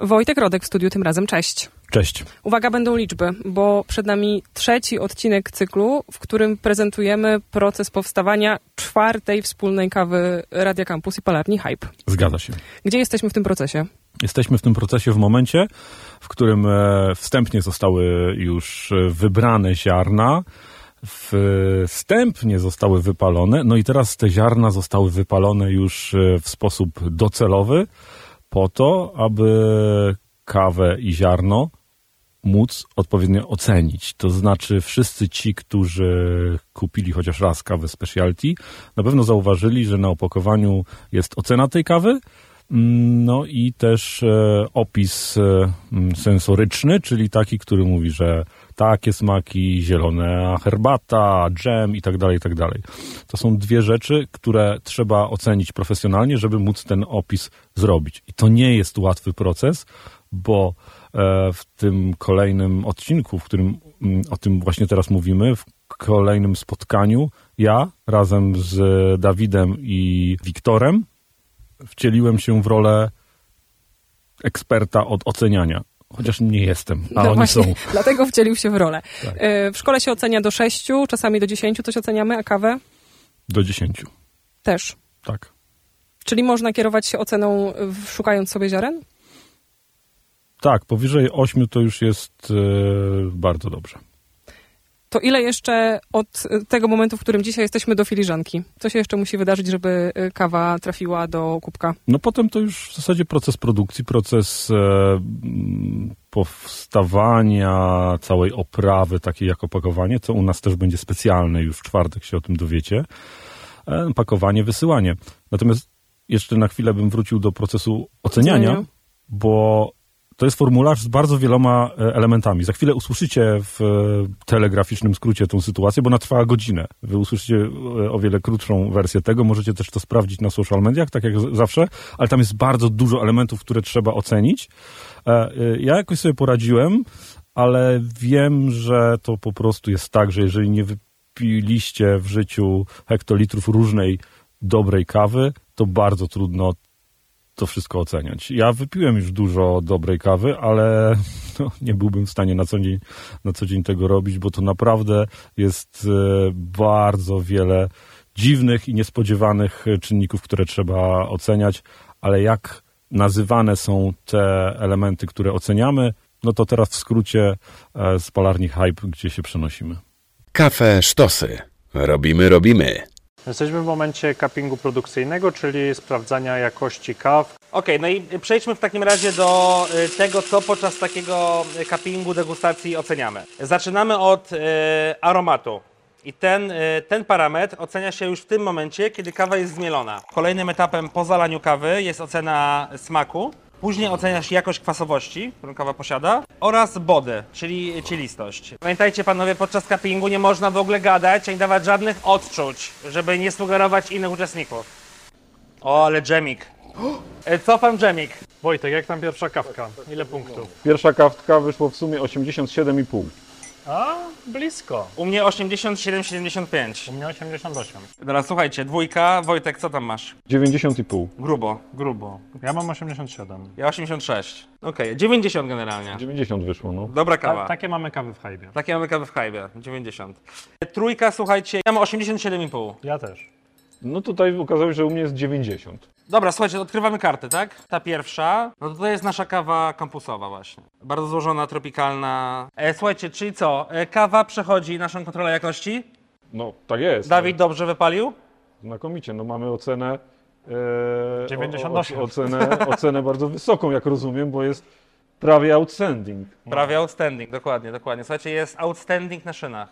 Wojtek Rodek w studiu tym razem, cześć. Cześć. Uwaga, będą liczby, bo przed nami trzeci odcinek cyklu, w którym prezentujemy proces powstawania czwartej wspólnej kawy Radia Campus i Palarni Hype. Zgadza się. Gdzie jesteśmy w tym procesie? Jesteśmy w tym procesie w momencie, w którym e, wstępnie zostały już e, wybrane ziarna, wstępnie zostały wypalone, no i teraz te ziarna zostały wypalone już e, w sposób docelowy po to, aby kawę i ziarno móc odpowiednio ocenić. To znaczy wszyscy ci, którzy kupili chociaż raz kawę specialty, na pewno zauważyli, że na opakowaniu jest ocena tej kawy, no i też e, opis e, sensoryczny, czyli taki, który mówi, że takie smaki, zielona herbata, dżem i tak dalej, i tak dalej. To są dwie rzeczy, które trzeba ocenić profesjonalnie, żeby móc ten opis zrobić. I to nie jest łatwy proces, bo e, w tym kolejnym odcinku, w którym o tym właśnie teraz mówimy, w kolejnym spotkaniu, ja razem z Dawidem i Wiktorem wcieliłem się w rolę eksperta od oceniania. Chociaż nie jestem, a no oni właśnie, są. Dlatego wcielił się w rolę. Tak. E, W szkole się ocenia do sześciu, czasami do dziesięciu coś oceniamy, a kawę Do dziesięciu. też. Tak. Czyli można kierować się oceną, szukając sobie ziaren? Tak, powyżej ośmiu to już jest e, bardzo dobrze. To ile jeszcze od y, tego momentu, w którym dzisiaj jesteśmy do filiżanki? Co się jeszcze musi wydarzyć, żeby y, kawa trafiła do kubka? No potem to już w zasadzie proces produkcji, proces e, mm, powstawania całej oprawy, takiej jak opakowanie, co u nas też będzie specjalne, już w czwartek się o tym dowiecie. E, pakowanie, wysyłanie. Natomiast jeszcze na chwilę bym wrócił do procesu oceniania, Oceniania. bo to jest formularz z bardzo wieloma e, elementami. Za chwilę usłyszycie w e, telegraficznym skrócie tą sytuację, bo ona trwała godzinę. Wy usłyszycie e, o wiele krótszą wersję tego. Możecie też to sprawdzić na social mediach, tak jak zawsze, ale tam jest bardzo dużo elementów, które trzeba ocenić. Ja jakoś sobie poradziłem, ale wiem, że to po prostu jest tak, że jeżeli nie wypiliście w życiu hektolitrów różnej dobrej kawy, to bardzo trudno to wszystko oceniać. Ja wypiłem już dużo dobrej kawy, ale no, nie byłbym w stanie na co, dzień, na co dzień tego robić, bo to naprawdę jest e, bardzo wiele dziwnych i niespodziewanych e, czynników, które trzeba oceniać, ale jak nazywane są te elementy, które oceniamy, no to teraz w skrócie e, z Palarni Hype, gdzie się przenosimy. Kafe sztosy. Robimy, robimy. Jesteśmy w momencie cuppingu produkcyjnego, czyli sprawdzania jakości kaw. Okej, no i przejdźmy w takim razie do y, tego, co podczas takiego cuppingu, degustacji oceniamy. Zaczynamy od y, aromatu. I ten, y, ten parametr ocenia się już w tym momencie, kiedy kawa jest zmielona. Kolejnym etapem po zalaniu kawy jest ocena smaku. Później oceniasz jakość kwasowości, którą kawa posiada, oraz body, czyli cielistość. Pamiętajcie panowie, podczas cuppingu nie można w ogóle gadać ani dawać żadnych odczuć, żeby nie sugerować innych uczestników. O, ale dżemik. E, Cofam dżemik. Wojtek, jak tam pierwsza kawka? Ile punktów? Pierwsza kawka wyszło w sumie 87,5. A, blisko. U mnie 87,75. U mnie 88. Teraz słuchajcie, dwójka. Wojtek, co tam masz? 90,5. Grubo. Grubo. Ja mam 87. Ja 86. Okej, 90 generalnie. 90 wyszło, no. Dobra Ta, kawa. takie mamy kawy w hajbie. Takie mamy kawy w hajbie. 90. Trójka, słuchajcie, ja mam 87,5. Ja też. No tutaj okazało się, że u mnie jest 90. Dobra, słuchajcie, odkrywamy karty, tak? Ta pierwsza, no to to jest nasza kawa kampusowa właśnie. Bardzo złożona, tropikalna. E, słuchajcie, czyli co? E, kawa przechodzi naszą kontrolę jakości. No, tak jest. Dawid dobrze wypalił. Znakomicie, no mamy ocenę. E, 98. O, o, ocenę, ocenę bardzo wysoką, jak rozumiem, bo jest prawie outstanding. Prawie outstanding, dokładnie, dokładnie. Słuchajcie, jest outstanding na szynach.